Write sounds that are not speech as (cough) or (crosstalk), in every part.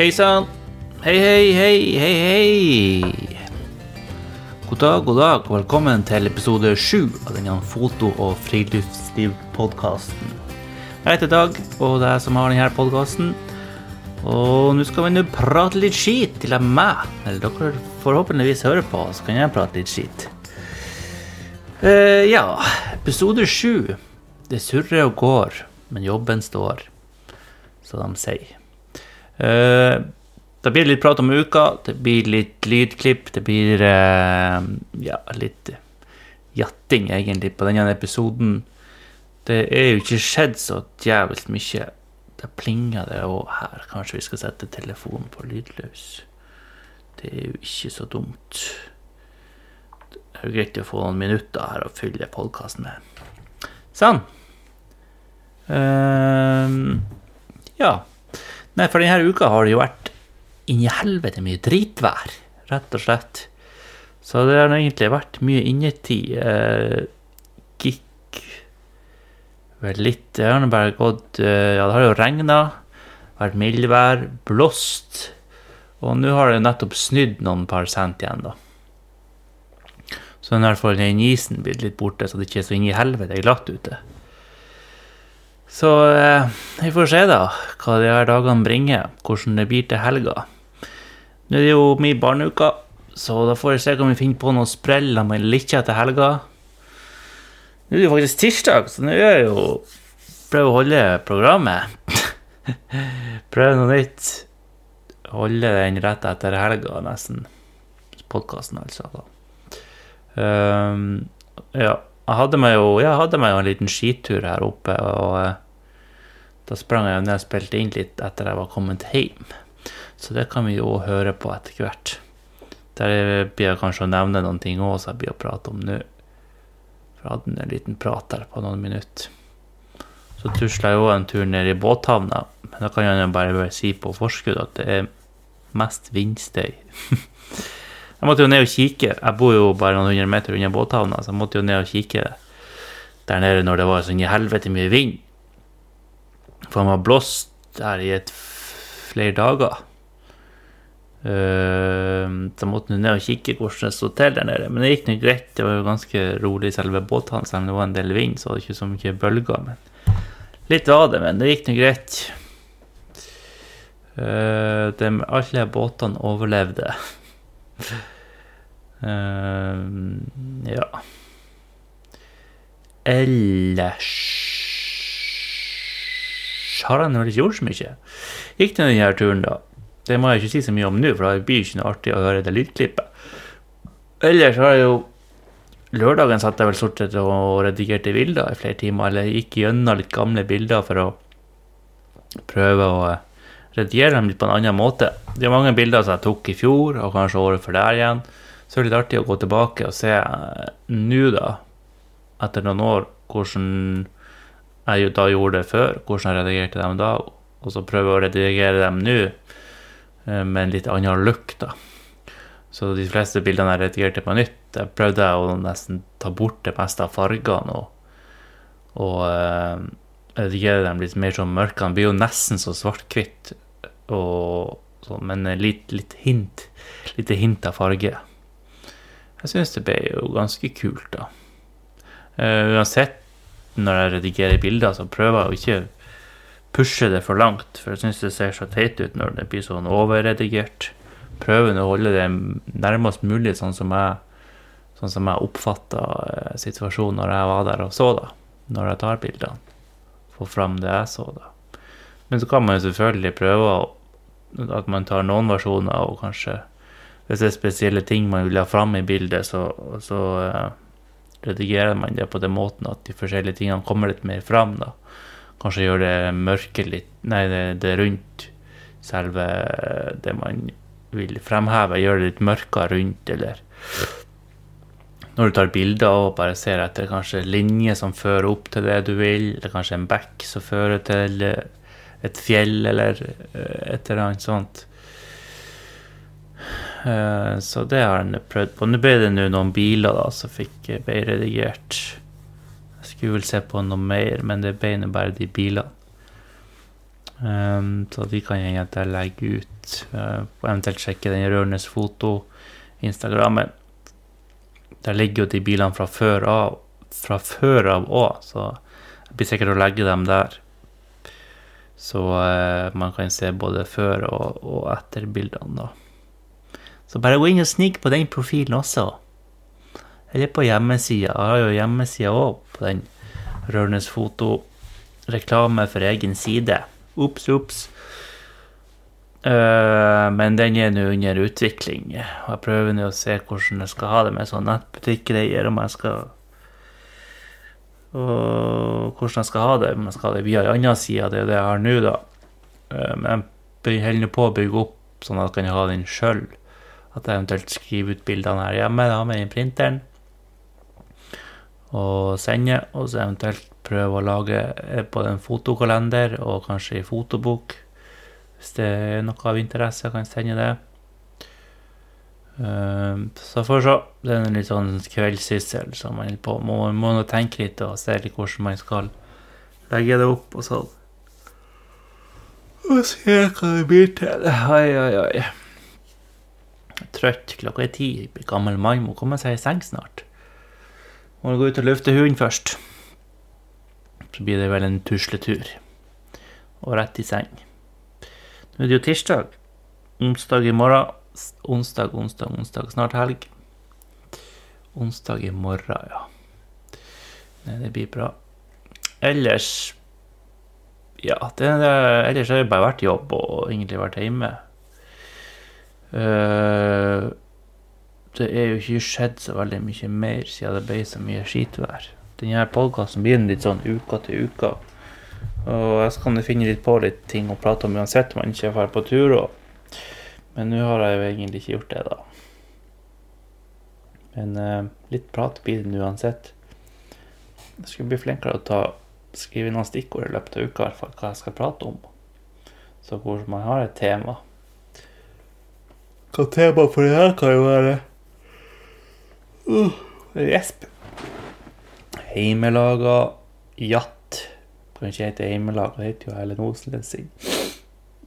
Hei sann. Hei, hei, hei, hei, hei. God dag, god dag, og velkommen til episode sju av denne foto- og friluftslivpodkasten. Jeg heter Dag, og det er jeg som har denne podkasten. Og nå skal vi nå prate litt skit til meg. Eller dere forhåpentligvis hører på, så kan jeg prate litt skit. Uh, ja, episode sju. Det surrer og går, men jobben står, som de sier. Eh, det blir litt prat om uka, det blir litt lydklipp, det blir eh, ja, litt jatting egentlig på denne episoden. Det er jo ikke skjedd så djevelt mye. Det plinger det òg her. Kanskje vi skal sette telefonen på lydløs. Det er jo ikke så dumt. Det er jo greit å få noen minutter her å fylle podkasten med. Sånn. Um, ja. Nei, for denne uka har det jo vært inni helvete mye dritvær, rett og slett. Så det har egentlig vært mye innetid. Eh, gikk vel litt Det har bare gått eh, Ja, det har jo regna, vært mildvær, blåst. Og nå har det nettopp snydd noen par cent igjen, da. Så i hvert fall den isen blitt litt borte, så det ikke er så inn i helvete glatt ute. Så eh, vi får se, da, hva de her dagene bringer. Hvordan det blir til helga. Nå er det jo min barneuke, så da får jeg se om vi finner på noe sprell med litt til helga. Nå er det jo faktisk tirsdag, så nå er jeg jo Prøver å holde programmet. (laughs) prøve noe nytt. Holde den rett etter helga, nesten. Podkasten, altså. da. Um, ja. Jeg hadde meg jo jeg hadde meg jo en liten skitur her oppe, og uh, da sprang jeg ned og spilte inn litt etter jeg var kommet hjem. Så det kan vi jo høre på etter hvert. Der blir jeg kanskje å nevne noen ting òg, som jeg blir å prate om nå. For jeg hadde en liten prat der på noen minutter. Så tusla jeg òg en tur ned i båthavna, men da kan jeg bare si på forskudd at det er mest vindstøy. (laughs) Jeg måtte jo ned og kikke. Jeg bor jo bare noen hundre meter unna båthavna, så jeg måtte jo ned og kikke der nede når det var sånn i helvete mye vind. For han var blåst der i et flere dager. Uh, så jeg måtte ned og kikke hvordan det sto til der nede. Men det gikk nå greit. Det var jo ganske rolig i selve båthavna, selv om det var en del vind, så var det ikke så mye bølger. Men litt var det, men det gikk nå greit. Uh, de, alle båtene overlevde. Uh, ja Ellers har han vel ikke gjort så mye. Gikk til denne turen, da. Det må jeg ikke si så mye om nå, for det blir ikke noe artig å høre det lydklippet. Ellers har jeg jo Lørdagen satt jeg vel stort sett og redigerte bilder i flere timer, eller gikk gjennom litt gamle bilder for å prøve å redigere dem litt på en annen måte. Det er mange bilder som jeg tok i fjor, og kanskje året før der igjen. Så det er litt artig å gå tilbake og se nå, da, etter noen år, hvordan jeg da gjorde det før, hvordan jeg redigerte dem da, og så prøve å redigere dem nå med en litt annen look, da. Så de fleste bildene jeg redigerte på nytt, jeg prøvde å nesten ta bort det meste av fargene og, og uh, redigere dem litt mer som mørke. Den blir jo nesten så svart-hvitt, men litt, litt hint lite hint av farge. Jeg syns det ble jo ganske kult, da. Uh, uansett, når jeg redigerer bilder, så prøver jeg å ikke pushe det for langt, for jeg syns det ser så teit ut når det blir sånn overredigert prøver å holde det nærmest mulig sånn som jeg, sånn jeg oppfatta situasjonen når jeg var der og så, da. Når jeg tar bildene. Få fram det jeg så, da. Men så kan man jo selvfølgelig prøve at man tar noen versjoner, og kanskje hvis det er spesielle ting man vil ha fram i bildet, så, så uh, redigerer man det på den måten at de forskjellige tingene kommer litt mer fram, da. Kanskje gjør det mørket litt Nei, det, det rundt selve det man vil fremheve, gjør det litt mørkere rundt, eller når du tar bilder og bare ser etter kanskje linjer som fører opp til det du vil, eller kanskje en bekk som fører til et fjell, eller et eller annet sånt. Så det har han prøvd på. Nå ble det nå noen biler da, som fikk ble redigert. Jeg skulle vel se på noe mer, men det ble bare de bilene. Um, så de kan jeg legge ut, eventuelt sjekke den rørendes Foto-instagrammen. Der ligger jo de bilene fra før av fra før av òg, så jeg blir sikkert å legge dem der. Så eh, man kan se både før og, og etter bildene, da. Så bare gå inn og snik på den profilen også. Eller på hjemmesida. Jeg har jo hjemmesida òg på den. Rørnes Foto. Reklame for egen side. Ops, ops. Uh, men den er nå under utvikling. Og jeg prøver nå å se hvordan jeg skal ha det med sånn nettbutikkgreier. Om jeg skal og hvordan jeg skal ha det. Om jeg skal ha det via en annen side, det er det jeg har nå, da. Eh, men jeg holder på å bygge opp sånn at jeg kan ha den sjøl. At jeg eventuelt skriver ut bildene her hjemme da, med den printeren. Og sende. Og så eventuelt prøve å lage både en fotokalender og kanskje en fotobok. Hvis det er noe av interesse, kan jeg sende det. Så får vi se. Det er en litt sånn kveldssyssel som man på. Må, må nå tenke litt og se litt hvordan man skal legge det opp og sånn. Og se hva det blir til. Oi, oi, oi. Trøtt. Klokka er ti. Gammel mann må komme seg i seng snart. Må gå ut og lufte hunden først. Så blir det vel en tusletur. Og rett i seng. Nå er det jo tirsdag. Onsdag i morgen onsdag, onsdag, onsdag. Snart helg. Onsdag i morgen, ja. Nei, det blir bra. Ellers Ja, det, ellers har jeg bare vært i jobb og egentlig vært hjemme. Uh, det er jo ikke skjedd så veldig mye mer siden det ble så mye skitvær. Denne podkasten blir litt sånn uka til uka. Og jeg skal finne litt på litt ting å prate om uansett om man ikke drar på tur. Og men nå har jeg jo egentlig ikke gjort det, da. Men eh, litt prat blir det uansett. Jeg skulle bli flinkere til å ta, skrive noen stikkord i løpet av uka, i hvert fall hva jeg skal prate om. Så hvor man har et tema. Hva tema for det her kan jo være uh, Gjesp. Heimelaga jatt. Kan ikke hete heimelaga, det heter jo hele sin.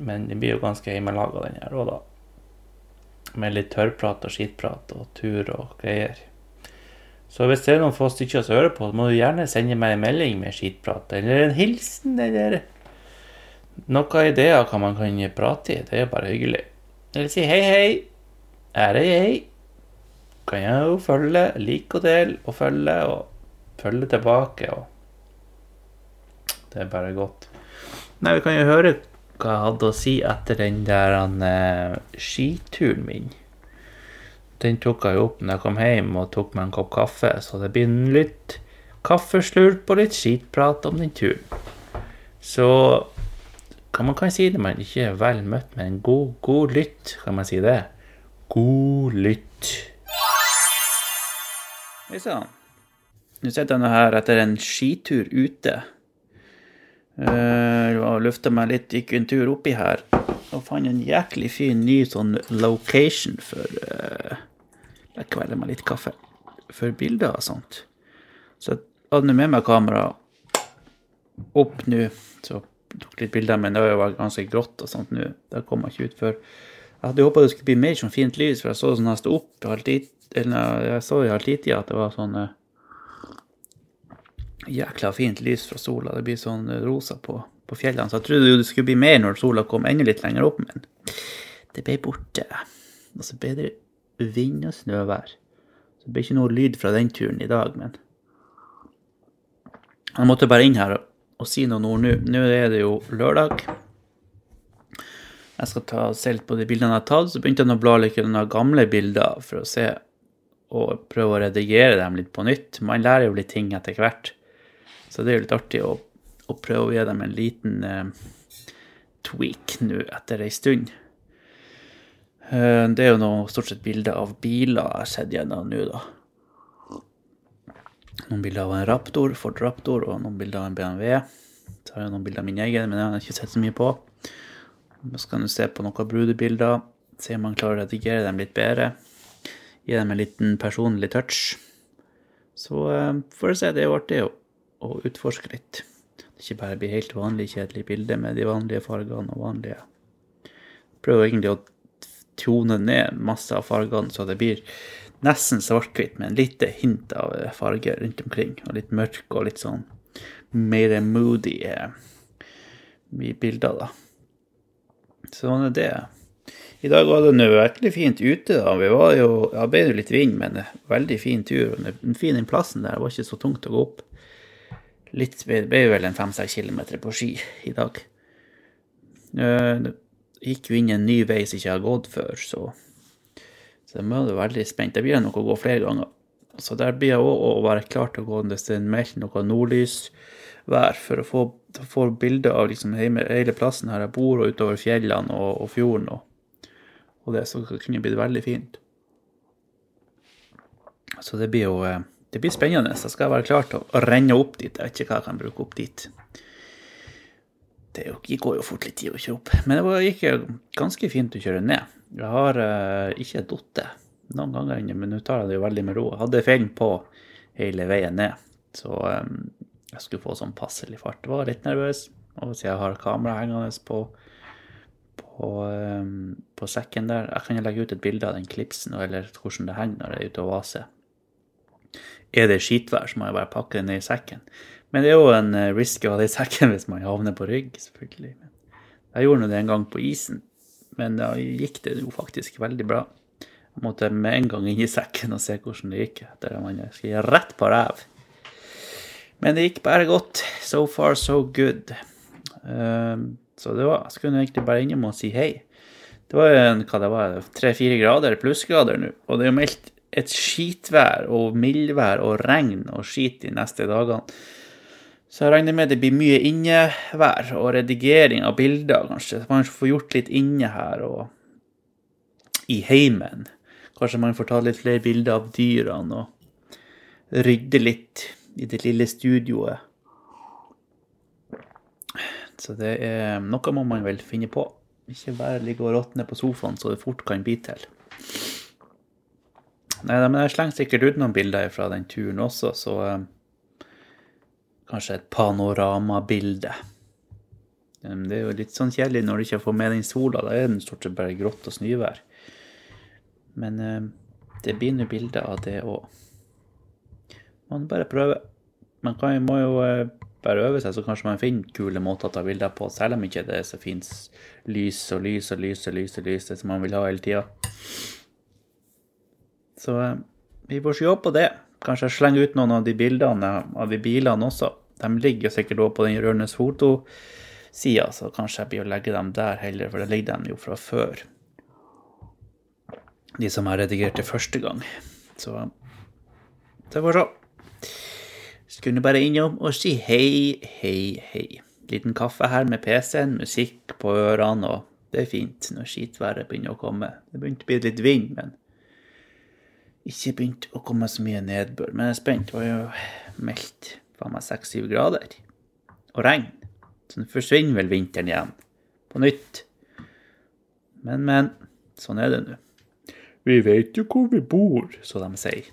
Men det blir jo ganske heimelaga, den her òg, da med litt tørrprat og skittprat og tur og greier. Så hvis det er noen få stykker som hører på, så må du gjerne sende meg en melding med skittprat, eller en hilsen, eller noen ideer hva man kan prate i. Det er bare hyggelig. Eller si hei, hei. Er det jeg? Kan jeg jo følge, like og del, og følge, og følge tilbake, og Det er bare godt. Nei, vi kan jo høre hva jeg hadde å si etter den der uh, skituren min. Den tok jeg jo opp når jeg kom hjem og tok meg en kopp kaffe, så det blir litt kaffeslurp og litt skitprat om den turen. Så kan man kan si det man ikke er vel møtt med en god, god lytt, kan man si det? God lytt. Hei sann. Nå sitter jeg nå her etter en skitur ute. Uh, Løfta meg litt, gikk en tur oppi her og fant en jæklig fin ny sånn location for uh, Jeg kveler meg litt kaffe. For bilder og sånt. Så jeg hadde med meg kamera opp nå. Så tok litt bilder, men det var ganske grått og sånt nå. Det kom jeg ikke ut før. Jeg hadde håpa det skulle bli mer sånn fint lys, for jeg så sånn jeg sto opp halv eller jeg så i halv at det var sånn uh, jækla fint lys fra sola. Det blir sånn rosa på, på fjellene. Så jeg trodde jo det skulle bli mer når sola kom enda litt lenger opp, men det ble borte. Og så ble det vind og snøvær. Så det ble ikke noe lyd fra den turen i dag, men Jeg måtte bare inn her og, og si ord nå. Nå er det jo lørdag. Jeg skal ta selv på de bildene jeg har tatt. Så begynte jeg å bla litt gjennom gamle bilder for å se og prøve å redigere dem litt på nytt. Man lærer jo litt ting etter hvert. Så det er jo litt artig å, å prøve å gi dem en liten eh, tweak nå etter ei stund. Eh, det er jo noe stort sett bilder av biler jeg har sett gjennom nå, da. Noen bilder av en Raptor, Ford Raptor, og noen bilder av en BMW. Så har jeg noen bilder av min egen, men det har jeg ikke sett så mye på. Så kan du se på noen brudebilder, se om man klarer å redigere dem litt bedre. Gi dem en liten personlig touch. Så eh, får du se, det er jo artig å utforske litt. Ikke bare blir helt vanlig, kjedelig bilde med de vanlige fargene og vanlige Prøver egentlig å tone ned masse av fargene, så det blir nesten svart-hvitt, med en lite hint av farger rundt omkring. Og litt mørk og litt sånn mer moody i bilder, da. Sånn er det. I dag var det nå virkelig fint ute. da. Vi var jo, ja, ble jo litt vind, men veldig fin tur. Den fine plassen der. Var ikke så tungt å gå opp. Litt, det ble vel en fem-seks kilometer på ski i dag. Det gikk jo inn en ny vei som ikke har gått før, så, så jeg var veldig spent. Det blir nok å gå flere ganger. Så der blir jeg òg å være klar til å gå hvis det er meldt noe nordlysvær, for å få, få bilder av liksom hele, plassen her jeg bor, og utover fjellene og, og fjorden. og og det, så kunne blitt veldig fint. Så det blir jo eh, det blir spennende. Jeg skal være klar til å renne opp dit. Jeg vet ikke hva jeg kan bruke opp dit. Det går jo fort litt tid å kjøre opp. Men det gikk ganske fint å kjøre ned. Jeg har uh, ikke datt noen ganger ennå, men nå tar jeg det jo veldig med ro. Jeg hadde film på hele veien ned, så um, jeg skulle få sånn passelig fart. Jeg var litt nervøs, og siden jeg har kamera hengende på på, um, på, sekken der. Jeg kan legge ut et bilde av den klipsen, eller hvordan det henger når det er ute og vaser. Er det skitvær, så må jeg bare pakke det ned i sekken. Men det er jo en uh, risk å ha det i sekken (laughs) hvis man havner på rygg, selvfølgelig. Jeg gjorde det en gang på isen, men da gikk det jo faktisk veldig bra. Jeg måtte med en gang inn i sekken og se hvordan det gikk. at man skulle rett på ræv. Men det gikk bare godt. So far, so good. Um, så det var, jeg skulle egentlig bare innom og si hei. Det var en, hva det var, tre-fire grader, plussgrader nå. Og det er jo meldt et skitvær og mildvær og regn og skit de neste dagene. Så jeg regner med det blir mye innevær og redigering av bilder, kanskje. Man får gjort litt inne her og i heimen. Kanskje man får ta litt flere bilder av dyrene og rydde litt i det lille studioet. Så det er noe må man vel finne på. Ikke bare ligge og råtne på sofaen så det fort kan bli til. Nei, men jeg slenger sikkert ut noen bilder fra den turen også, så eh, kanskje et panoramabilde. Um, det er jo litt sånn kjedelig når du ikke får med den sola. Da er den stort sett bare grått og snøvær. Men eh, det blir nå bilder av det òg. Man bare prøver. Man kan, må jo eh, bare øve seg, så kanskje man finner kule måter å ta bilder på, selv om ikke det er så fint lys og lys og lys og lys og lys, det som man vil ha hele tida. Så eh, vi får se på det. Kanskje jeg slenger ut noen av de bildene av de bilene også. De ligger sikkert også på den rørende fotosida, så kanskje jeg blir å legge dem der heller, for det ligger dem jo fra før. De som jeg redigerte første gang. Så det får se. Skulle bare innom og si hei, hei, hei. Liten kaffe her med PC-en, musikk på ørene, og det er fint når skitværet begynner å komme. Det begynte å bli litt vind, men ikke begynt å komme så mye nedbør. Men jeg er spent. Det var jo meldt faen meg seks-syv grader. Og regn. Så nå forsvinner vel vinteren igjen. På nytt. Men, men. Sånn er det nå. Vi vet jo hvor vi bor, så de sier.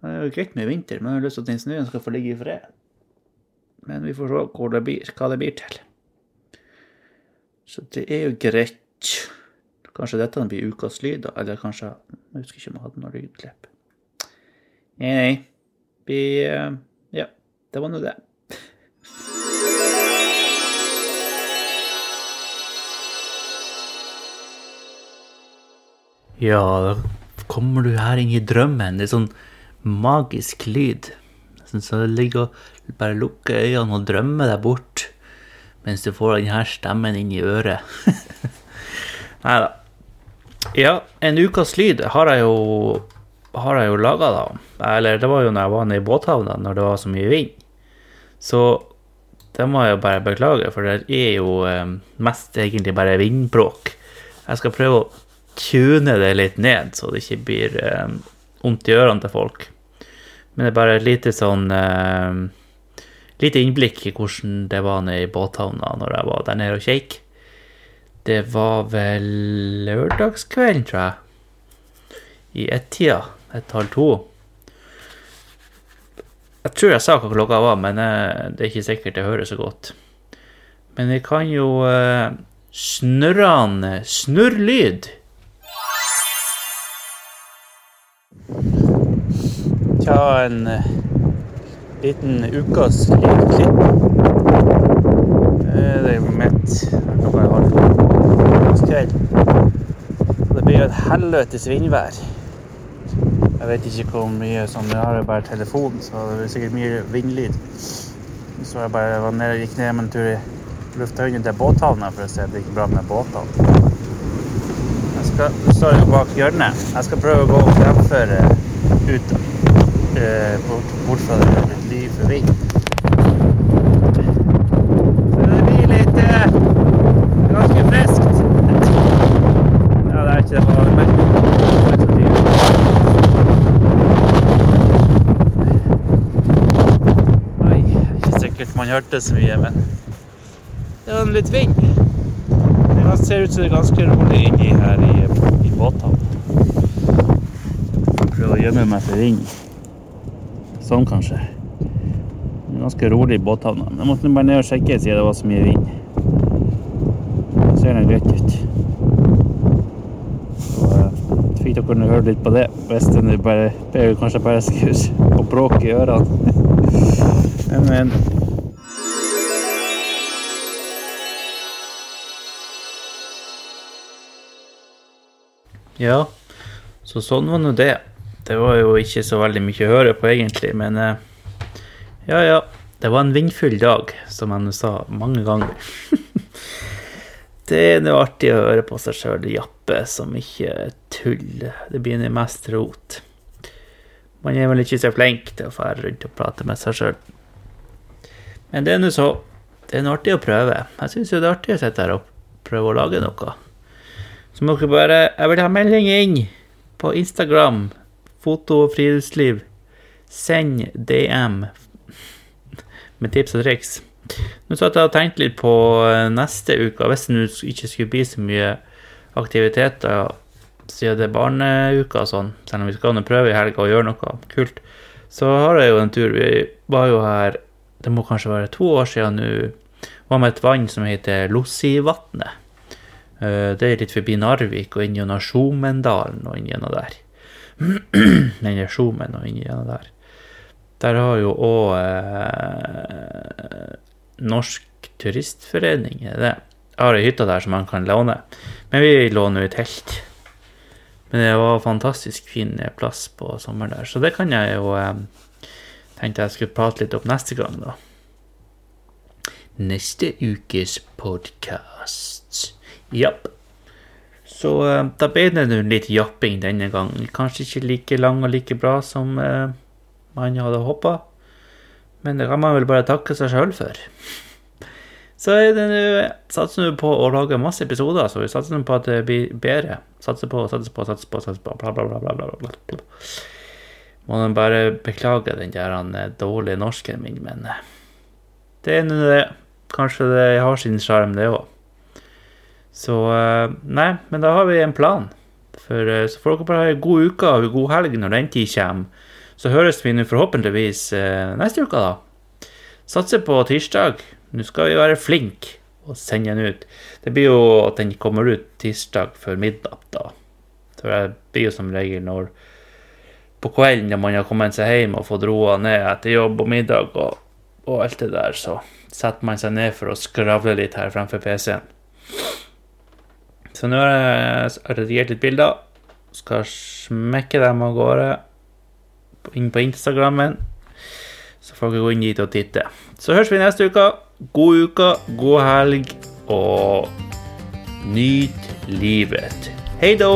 Det er jo greit med vinter, men jeg har lyst til at den snøen skal få ligge i fred. Men vi får se det blir, hva det blir til. Så det er jo greit. Kanskje dette blir ukas lyd, da. Eller kanskje Jeg husker ikke om jeg hadde noe lydklipp. Nei, nei. Vi eh, Ja, det var nå det. Ja, da kommer du her inn i drømmen. Det er sånn magisk lyd. Sånn så det ligger og bare lukker øynene og drømmer deg bort mens du får denne stemmen inn i øret. (laughs) Nei da. Ja, en ukas lyd har jeg jo, har jeg jo laga, da. Eller det var jo når jeg var nede i båthavna, når det var så mye vind. Så det må jeg jo bare beklage, for det er jo eh, mest egentlig bare vindbråk. Jeg skal prøve å tune det litt ned, så det ikke blir eh, vondt i ørene til folk. Men det er bare et lite sånn uh, Lite innblikk i hvordan det var nede i båthavna når jeg var der nede og kjekk. Det var vel lørdagskvelden, tror jeg. I ett-tida. Et halv to. Jeg tror jeg sa hva klokka var, men eh, det er ikke sikkert jeg hører så godt. Men jeg kan jo uh, snurrende snurrlyd. Ta en liten ukas lydklipp. Uh, det er jo midt klokka er halv kveld. Det blir et helvetes vindvær. Jeg vet ikke hvor mye som Jeg har bare telefon, så det blir sikkert mye vindlyd. Så jeg bare var nede, gikk ned med en tur i lufthavnen til båthavna for å se om det gikk bra med båtene. Jeg skal, står jo bak hjørnet. Jeg skal prøve å gå fremfor ut eh, bort, bort fra det litt liv for vind. Så det blir litt eh, ganske friskt. Ja, det er ikke det bare merkelig. Oi, ikke sikkert man hørte så mye, men det var en litt vind. Det ser ut som det er ganske rolig inni her i, i båthavna. Prøver å gjemme meg for vind. Sånn kanskje. Det er ganske rolig i båthavna. Jeg måtte bare ned og sjekke siden det var så mye vind. Det ser det greit ut. Så eh, fikk dere høre litt på det. Hvis det nå bare, kanskje bare skulle og bråke i ørene. (laughs) Men, Ja, så sånn var nå det. Det var jo ikke så veldig mye å høre på, egentlig, men eh, ja, ja. Det var en vindfull dag, som han sa mange ganger. (laughs) det er noe artig å høre på seg sjøl jappe som ikke tuller. Det nå mest rot. Man er vel ikke så flink til å fære rundt og prate med seg sjøl. Men det er nå så. Det er noe artig å prøve. Jeg syns jo det er artig å sitte her og prøve å lage noe. Så må dere bare Jeg vil ha melding inn på Instagram. Foto og friluftsliv. Send DM med tips og triks. Nå satt jeg og tenkte litt på neste uke. Hvis det ikke skulle bli så mye aktiviteter siden det er barneuka og sånn, selv om vi skal prøve i helga å gjøre noe kult, så har jeg jo en tur. Vi var jo her det må kanskje være to år siden nå, var med et vann som heter Lossivatnet. Det er litt forbi Narvik og inn gjennom Sjomendalen og inn gjennom der. (clears throat) Eller Sjomen og inn gjennom der. Der har jo òg eh, Norsk Turistforening, er det? Jeg har ei hytte der som man kan låne. Men vi låner jo telt. Men det var fantastisk fin plass på sommeren der, så det kan jeg jo eh, tenkte jeg skulle prate litt opp neste gang, da. Neste ukes podkast. Japp. Så uh, da ble det nå litt japping denne gangen. Kanskje ikke like lang og like bra som uh, man hadde håpa, men det kan man vel bare takke seg sjøl for. Så det nå Satser nå på å lage masse episoder, så vi satser på at det blir bedre. Satser på, satser på, satser på, satser på, bla, bla, bla, bla, bla, bla. må nå bare beklage den der dårlige norsken min, men det er nå det. Kanskje det har sin sjarm, det òg. Så Nei, men da har vi en plan. For så får dere bare ha ei god uke og ei god helg når den tid kommer. Så høres vi nå forhåpentligvis neste uke, da. Satser på tirsdag. Nå skal vi være flinke og sende den ut. Det blir jo at den kommer ut tirsdag før middag, da. For det blir jo som regel når på kvelden når man har kommet seg hjem og fått roa ned etter jobb og middag og, og, alt det der, så setter man seg ned for å skravle litt her fremfor PC-en. Så nå har jeg redigert litt bilder. Skal smekke dem av gårde inn på Instagrammen. Så får dere gå inn dit og titte. Så høres vi neste uke. God uke, god helg, og nyt livet. Hei da!